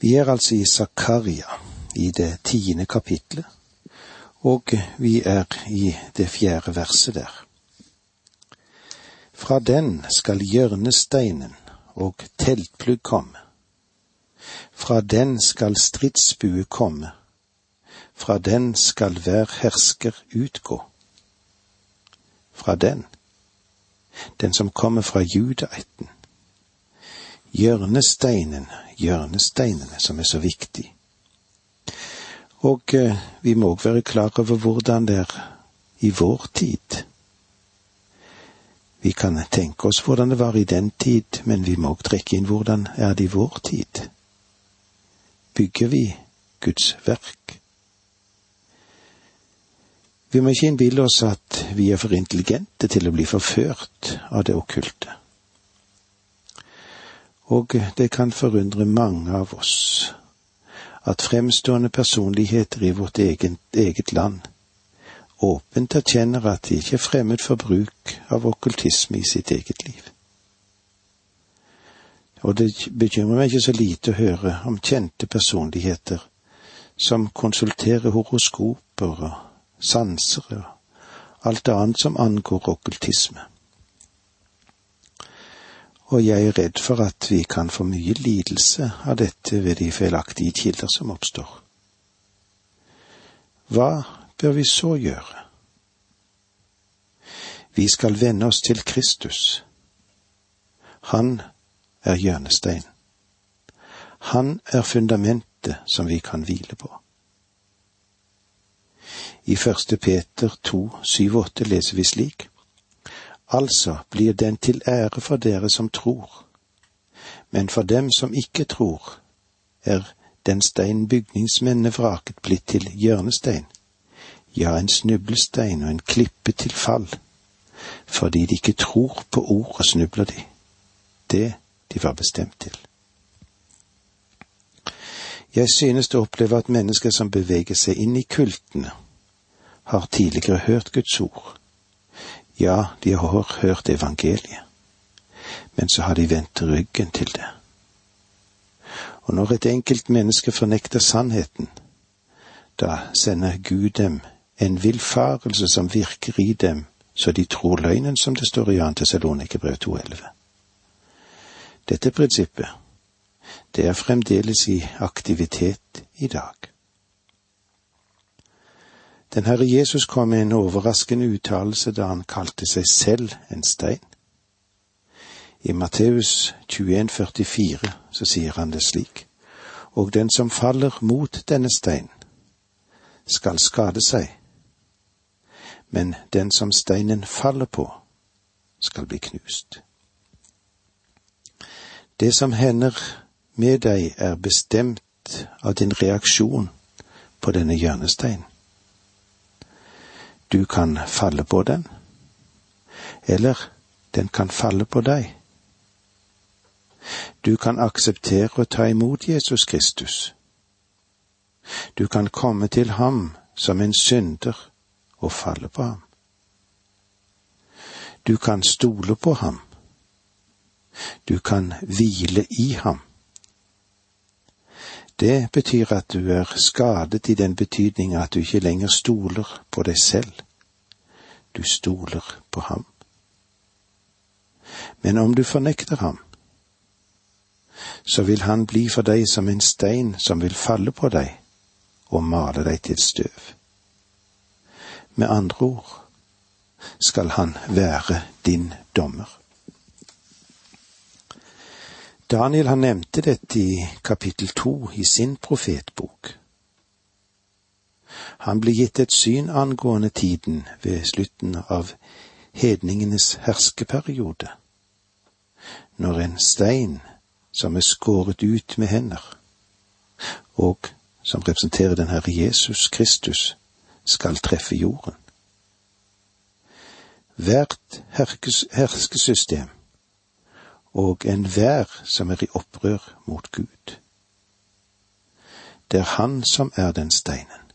Vi er altså i Zakaria, i det tiende kapitlet, og vi er i det fjerde verset der. Fra den skal hjørnesteinen og teltplugg komme. Fra den skal stridsbue komme. Fra den skal hver hersker utgå. Fra den, den som kommer fra judaætten. Hjørnesteinen, hjørnesteinene som er så viktig. Og eh, vi må òg være klar over hvordan det er i vår tid. Vi kan tenke oss hvordan det var i den tid, men vi må òg trekke inn hvordan er det i vår tid. Bygger vi Guds verk? Vi må ikke innbille oss at vi er for intelligente til å bli forført av det okkulte. Og det kan forundre mange av oss at fremstående personligheter i vårt eget, eget land åpent erkjenner at de ikke er fremmed for bruk av okkultisme i sitt eget liv. Og det bekymrer meg ikke så lite å høre om kjente personligheter som konsulterer horoskoper og sanser og alt annet som angår okkultisme. Og jeg er redd for at vi kan få mye lidelse av dette ved de feilaktige kilder som oppstår. Hva bør vi så gjøre? Vi skal vende oss til Kristus. Han er hjørnestein. Han er fundamentet som vi kan hvile på. I første Peter 2, 7-8 leser vi slik. Altså blir den til ære for dere som tror. Men for dem som ikke tror, er den stein bygningsmennene vraket blitt til hjørnestein ja, en snublestein og en klippe til fall. Fordi de ikke tror på ordet, snubler de. Det de var bestemt til. Jeg synes å oppleve at mennesker som beveger seg inn i kultene, har tidligere hørt Guds ord. Ja, de har hørt evangeliet, men så har de vendt ryggen til det. Og når et enkelt menneske fornekter sannheten, da sender Gud dem en villfarelse som virker i dem, så de tror løgnen, som det står i 2. Tessalonikerbrev 2.11. Dette prinsippet, det er fremdeles i aktivitet i dag. Den Herre Jesus kom med en overraskende uttalelse da han kalte seg selv en stein. I Matteus 21,44 så sier han det slik, og den som faller mot denne steinen, skal skade seg, men den som steinen faller på, skal bli knust. Det som hender med deg, er bestemt av din reaksjon på denne hjørnesteinen. Du kan falle på den, eller den kan falle på deg. Du kan akseptere å ta imot Jesus Kristus. Du kan komme til ham som en synder og falle på ham. Du kan stole på ham. Du kan hvile i ham. Det betyr at du er skadet i den betydning at du ikke lenger stoler på deg selv. Du stoler på ham. Men om du fornekter ham, så vil han bli for deg som en stein som vil falle på deg og male deg til støv. Med andre ord skal han være din dommer. Daniel han nevnte dette i kapittel to i sin profetbok. Han ble gitt et syn angående tiden ved slutten av hedningenes herskeperiode, når en stein som er skåret ut med hender, og som representerer den Herre Jesus Kristus, skal treffe jorden. Hvert herskesystem og enhver som er i opprør mot Gud. Det er han som er den steinen.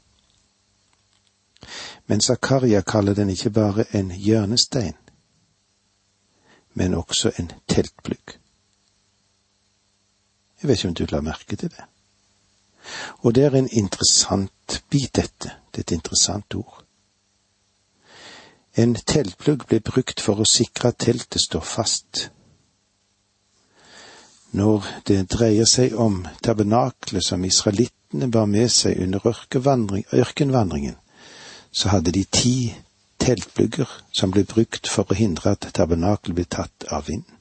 Men Zakaria kaller den ikke bare en hjørnestein, men også en teltplugg. Jeg vet ikke om du la merke til det. Og det er en interessant bit, dette. Det er et interessant ord. En teltplugg ble brukt for å sikre at teltet står fast. Når det dreier seg om tabernaklet som israelittene bar med seg under ørkenvandringen, så hadde de ti teltplugger som ble brukt for å hindre at tabernakelet ble tatt av vinden.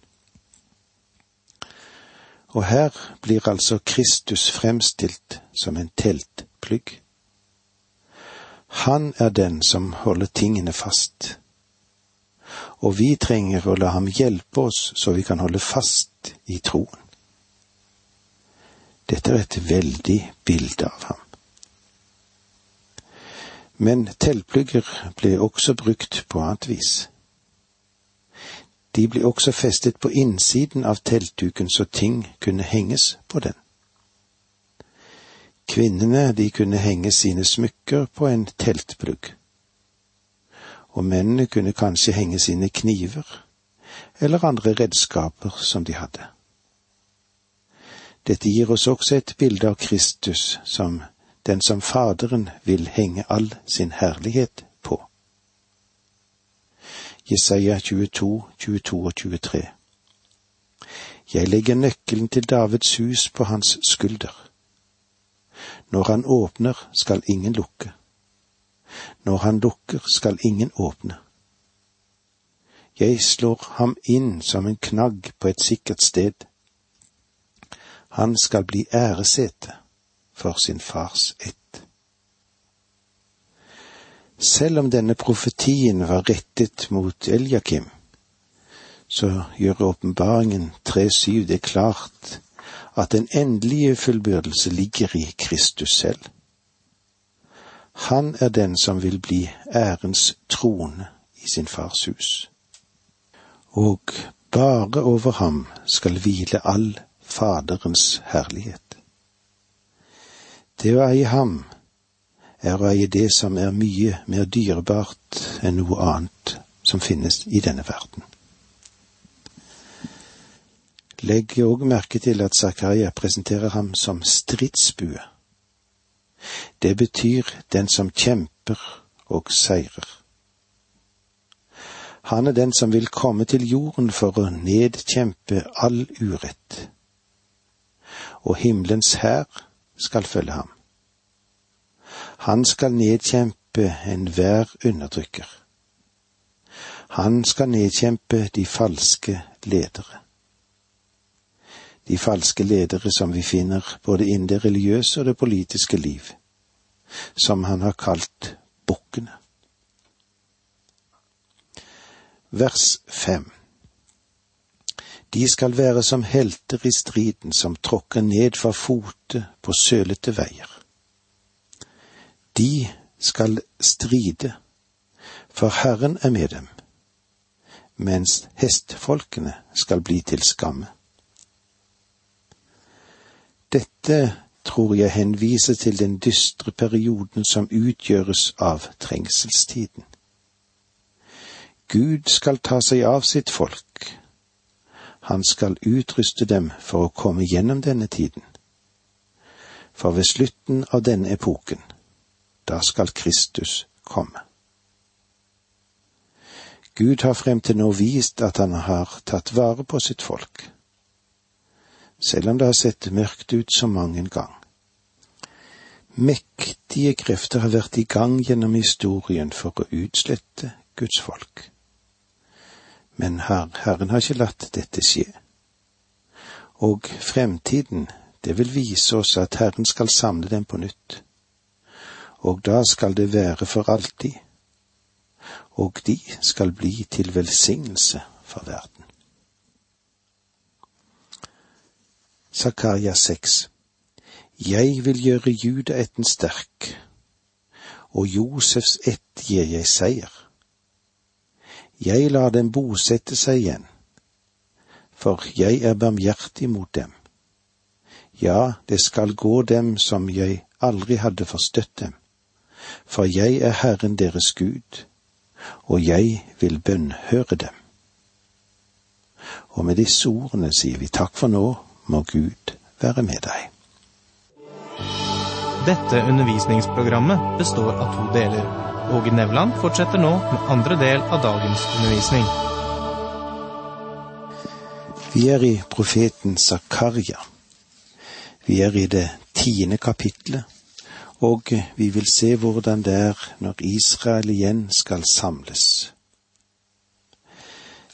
Og her blir altså Kristus fremstilt som en teltplugg. Han er den som holder tingene fast. Og vi trenger å la ham hjelpe oss så vi kan holde fast i troen. Dette er et veldig bilde av ham. Men teltplugger ble også brukt på annet vis. De ble også festet på innsiden av teltduken så ting kunne henges på den. Kvinnene, de kunne henge sine smykker på en teltplugg. Og mennene kunne kanskje henge sine kniver eller andre redskaper som de hadde. Dette gir oss også et bilde av Kristus som den som Faderen vil henge all sin herlighet på. Jesaja 22, 22 og 23. Jeg legger nøkkelen til Davids hus på hans skulder. Når han åpner, skal ingen lukke. Når han lukker, skal ingen åpne. Jeg slår ham inn som en knagg på et sikkert sted. Han skal bli æresete for sin fars ett. Selv om denne profetien var rettet mot Eljakim, så gjør åpenbaringen 3.7 det klart at den endelige fullbyrdelse ligger i Kristus selv. Han er den som vil bli ærens trone i sin fars hus. Og bare over ham skal hvile all Faderens herlighet. Det å eie ham er å eie det som er mye mer dyrebart enn noe annet som finnes i denne verden. Legg òg merke til at Zakaria presenterer ham som stridsbue. Det betyr den som kjemper og seirer. Han er den som vil komme til jorden for å nedkjempe all urett, og himmelens hær skal følge ham. Han skal nedkjempe enhver undertrykker. Han skal nedkjempe de falske ledere. De falske ledere som vi finner både innen det religiøse og det politiske liv, som han har kalt bukkene. Vers fem De skal være som helter i striden, som tråkker ned fra fote på sølete veier. De skal stride, for Herren er med dem, mens hestfolkene skal bli til skamme. Dette tror jeg henviser til den dystre perioden som utgjøres av trengselstiden. Gud skal ta seg av sitt folk. Han skal utruste dem for å komme gjennom denne tiden. For ved slutten av denne epoken da skal Kristus komme. Gud har frem til nå vist at han har tatt vare på sitt folk, selv om det har sett mørkt ut så mange gang. Mektige krefter har vært i gang gjennom historien for å utslette Guds folk. Men her, Herren har ikke latt dette skje. Og fremtiden, det vil vise oss at Herren skal samle dem på nytt og da skal det være for alltid, og de skal bli til velsignelse for verden. Zakaria 6 Jeg vil gjøre judaetten sterk, og Josefs ett gir jeg seier. Jeg lar dem bosette seg igjen, for jeg er barmhjertig mot dem. Ja, det skal gå dem som jeg aldri hadde forstøtt dem for jeg er Herren deres Gud, og jeg vil bønnhøre dem. Og med disse ordene sier vi takk for nå, må Gud være med deg. Dette undervisningsprogrammet består av to deler. Åge Nevland fortsetter nå med andre del av dagens undervisning. Vi er i profeten Zakaria. Vi er i det tiende kapitlet, og vi vil se hvordan det er når Israel igjen skal samles.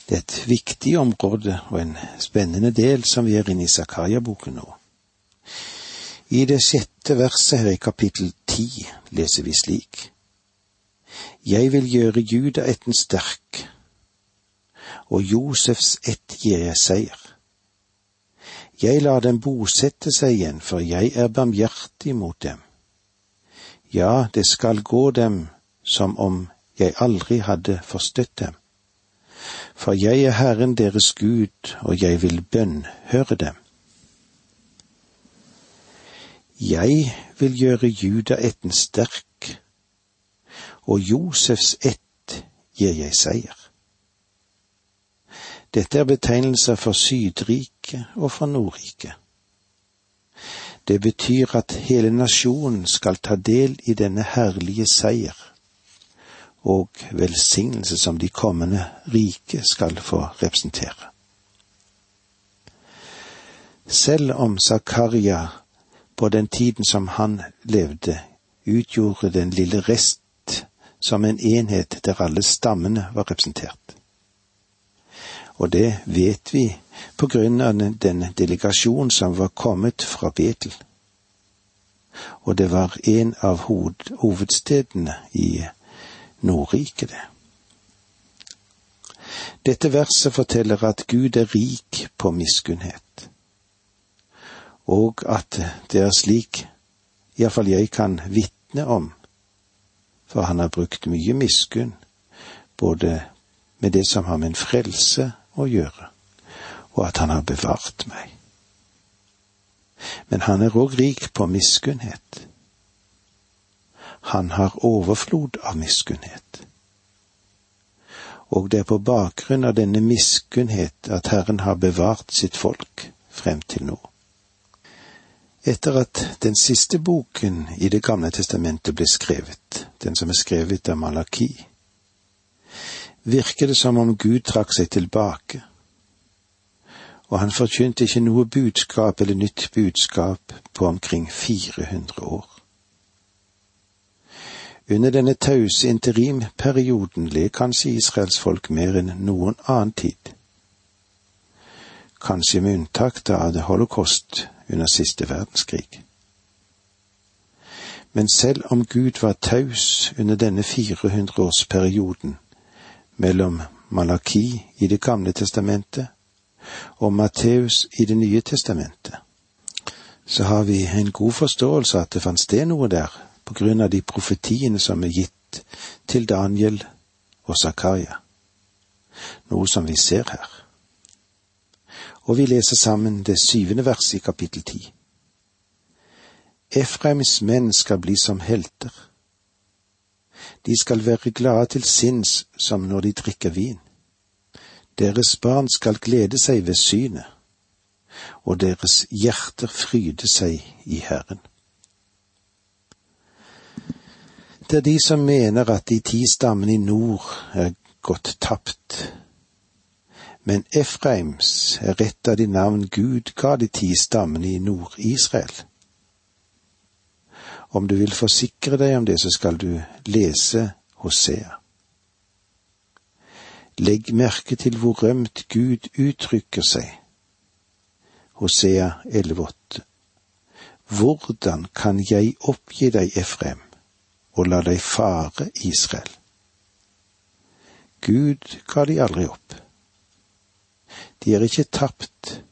Det er et viktig område og en spennende del som vi er inne i Zakaria-boken nå. I det sjette verset her i kapittel ti leser vi slik. Jeg vil gjøre Juda etten sterk, og Josefs ett gir jeg seier. Jeg lar dem bosette seg igjen, for jeg er barmhjertig mot dem. Ja, det skal gå dem som om jeg aldri hadde forstøtt dem. For jeg er Herren deres Gud, og jeg vil bønnhøre dem. Jeg vil gjøre Juda etten sterk, og Josefs ett gir jeg seier. Dette er betegnelser for Sydriket og for Nordriket. Det betyr at hele nasjonen skal ta del i denne herlige seier og velsignelse som de kommende rike skal få representere. Selv om Zakaria på den tiden som han levde, utgjorde den lille rest som en enhet der alle stammene var representert. Og det vet vi på grunn av den delegasjon som var kommet fra Betel. Og det var en av hovedstedene i Nordriket, det. Dette verset forteller at Gud er rik på miskunnhet, og at det er slik iallfall jeg kan vitne om, for han har brukt mye miskunn, både med det som har med en frelse å gjøre, og at han har bevart meg. Men han er òg rik på miskunnhet. Han har overflod av miskunnhet. Og det er på bakgrunn av denne miskunnhet at Herren har bevart sitt folk frem til nå. Etter at den siste boken i Det gamle testamentet ble skrevet, den som er skrevet av Malaki, virker det som om Gud trakk seg tilbake, og han forkynte ikke noe budskap eller nytt budskap på omkring 400 år. Under denne tause interimperioden led kanskje Israels folk mer enn noen annen tid. Kanskje med unntak av holocaust under siste verdenskrig. Men selv om Gud var taus under denne 400-årsperioden mellom Malaki i Det gamle testamentet og Matteus i Det nye testamentet, så har vi en god forståelse av at det fant sted noe der på grunn av de profetiene som er gitt til Daniel og Zakaria, noe som vi ser her. Og vi leser sammen det syvende verset i kapittel ti. Efraims menn skal bli som helter. De skal være glade til sinns som når de drikker vin. Deres barn skal glede seg ved synet, og deres hjerter fryde seg i Herren. Det er de som mener at de ti stammene i nord er gått tapt. Men Efraims er et av de navn Gud ga de ti stammene i Nord-Israel. Om du vil forsikre deg om det, så skal du lese Hosea. Legg merke til hvor rømt Gud uttrykker seg. Hosea 11,8. Hvordan kan jeg oppgi deg, Efrem? og la deg fare, Israel. Gud ga de aldri opp. De er ikke tapt.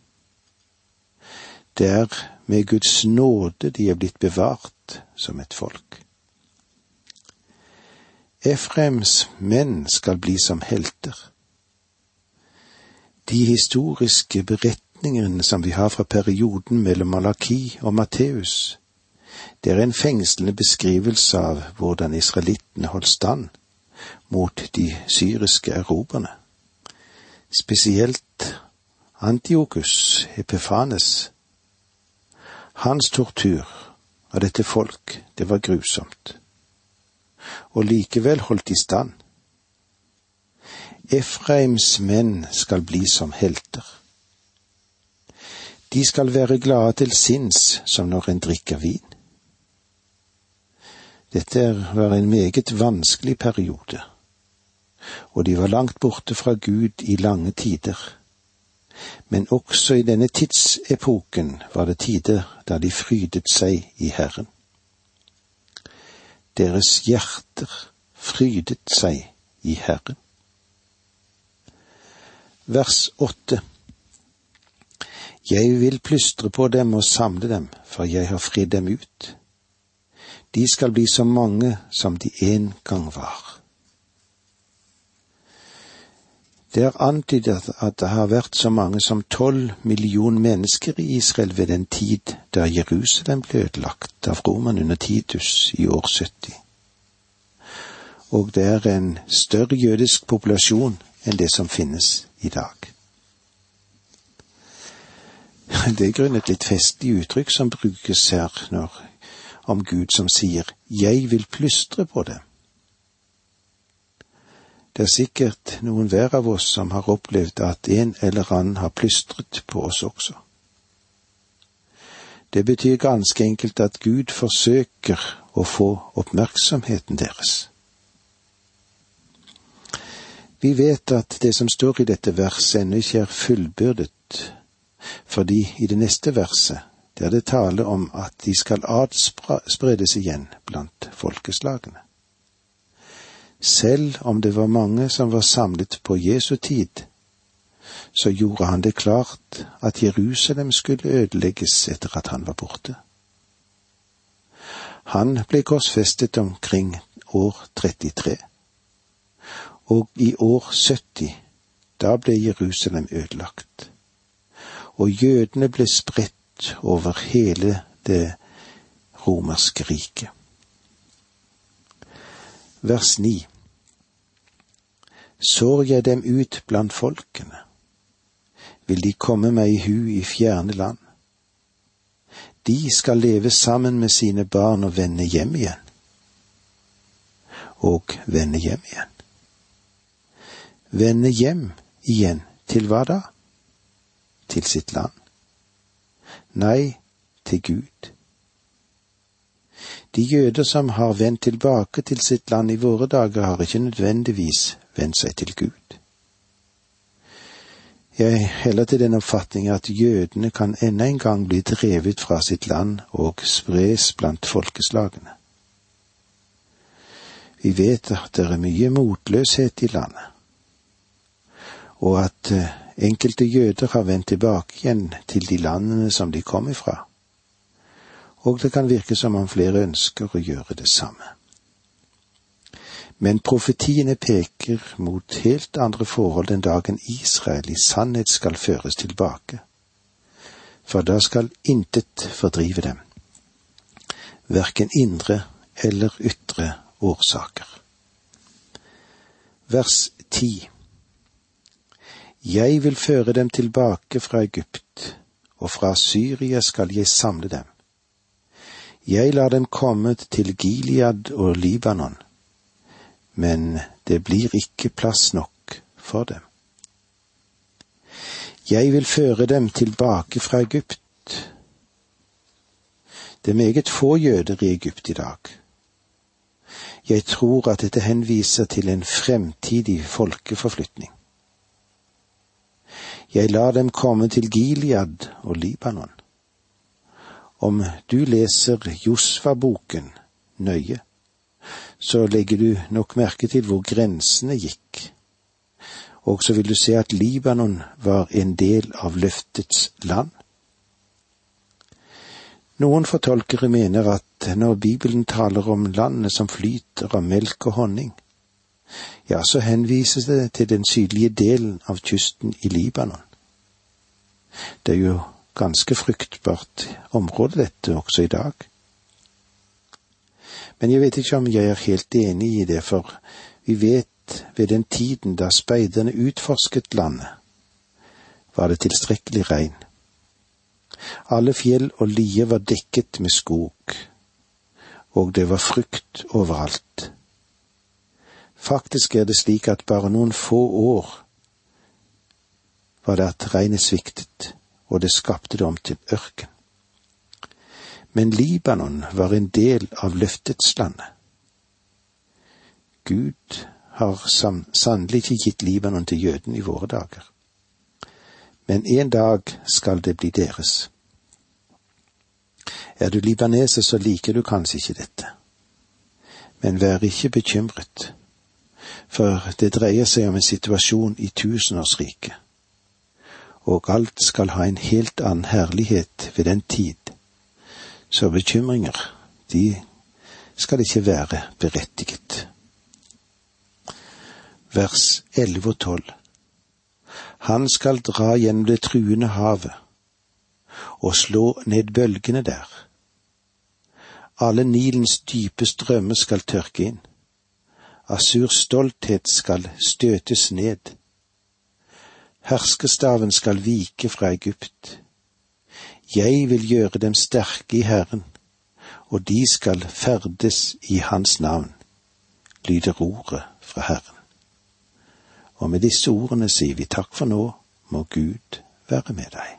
Det er med Guds nåde de er blitt bevart som et folk. Efrems menn skal bli som helter. De historiske beretningene som vi har fra perioden mellom Malaki og Matteus, det er en fengslende beskrivelse av hvordan israelittene holdt stand mot de syriske erobrerne. Spesielt Antiokus Epifanes. Hans tortur av dette folk, det var grusomt. Og likevel holdt de stand. Efraims menn skal bli som helter. De skal være glade til sinns som når en drikker vin. Dette var en meget vanskelig periode, og de var langt borte fra Gud i lange tider. Men også i denne tidsepoken var det tider da de frydet seg i Herren. Deres hjerter frydet seg i Herren. Vers åtte Jeg vil plystre på dem og samle dem, for jeg har fridd dem ut. De skal bli så mange som de en gang var. Det er antydet at det har vært så mange som tolv million mennesker i Israel ved den tid da Jerusalem ble ødelagt av romerne under Titus i år 70. Og det er en større jødisk populasjon enn det som finnes i dag. Det er grunnet litt festlig uttrykk som brukes her når, om Gud som sier 'jeg vil plystre på det'. Det er sikkert noen hver av oss som har opplevd at en eller annen har plystret på oss også. Det betyr ganske enkelt at Gud forsøker å få oppmerksomheten deres. Vi vet at det som står i dette verset ennå ikke er fullbyrdet, fordi i det neste verset, der det taler om at de skal adspredes igjen blant folkeslagene. Selv om det var mange som var samlet på Jesu tid, så gjorde han det klart at Jerusalem skulle ødelegges etter at han var borte. Han ble korsfestet omkring år 33, og i år 70, da ble Jerusalem ødelagt, og jødene ble spredt over hele det romerske riket vers 9. Sår jeg dem ut blant folkene, vil de komme meg i hu i fjerne land. De skal leve sammen med sine barn og vende hjem igjen. Og vende hjem igjen. Vende hjem igjen til hva da? Til sitt land? Nei, til Gud de jøder som har vendt tilbake til sitt land i våre dager, har ikke nødvendigvis vendt seg til Gud. Jeg heller til den oppfatning at jødene kan enda en gang bli drevet fra sitt land og spres blant folkeslagene. Vi vet at det er mye motløshet i landet, og at eh, enkelte jøder har vendt tilbake igjen til de landene som de kom ifra og det kan virke som om flere ønsker å gjøre det samme. Men profetiene peker mot helt andre forhold den dagen Israel i sannhet skal føres tilbake, for da skal intet fordrive dem, verken indre eller ytre årsaker. Vers ti Jeg vil føre dem tilbake fra Egypt, og fra Syria skal jeg samle dem jeg lar dem komme til Gilead og Libanon, men det blir ikke plass nok for dem. Jeg vil føre dem tilbake fra Egypt. Det er meget få jøder i Egypt i dag. Jeg tror at dette henviser til en fremtidig folkeforflytning. Jeg lar dem komme til Gilead og Libanon. Om du leser Josfa-boken nøye, så legger du nok merke til hvor grensene gikk, og så vil du se at Libanon var en del av løftets land. Noen fortolkere mener at når Bibelen taler om landet som flyter av melk og honning, ja, så henvises det til den sydlige delen av kysten i Libanon. Det er jo ganske fryktbart område, dette, også i dag. Men jeg vet ikke om jeg er helt enig i det, for vi vet ved den tiden da speiderne utforsket landet, var det tilstrekkelig regn. Alle fjell og lier var dekket med skog, og det var frukt overalt. Faktisk er det slik at bare noen få år var det at regnet sviktet, og det skapte det om til ørken. Men Libanon var en del av løftets land. Gud har sannelig ikke gitt Libanon til jødene i våre dager. Men en dag skal det bli deres. Er du libaneser, så liker du kanskje ikke dette. Men vær ikke bekymret, for det dreier seg om en situasjon i tusenårsriket, og alt skal ha en helt annen herlighet ved den tid, så bekymringer, de skal ikke være berettiget vers 11 og 12. Han skal dra gjennom det truende havet og slå ned bølgene der. Alle Nilens dype strømmer skal tørke inn. Asurs stolthet skal støtes ned. Herskestaven skal vike fra Egypt. Jeg vil gjøre dem sterke i Herren, og de skal ferdes i Hans navn, lyder ordet fra Herren. Og med disse ordene sier vi takk for nå, må Gud være med deg.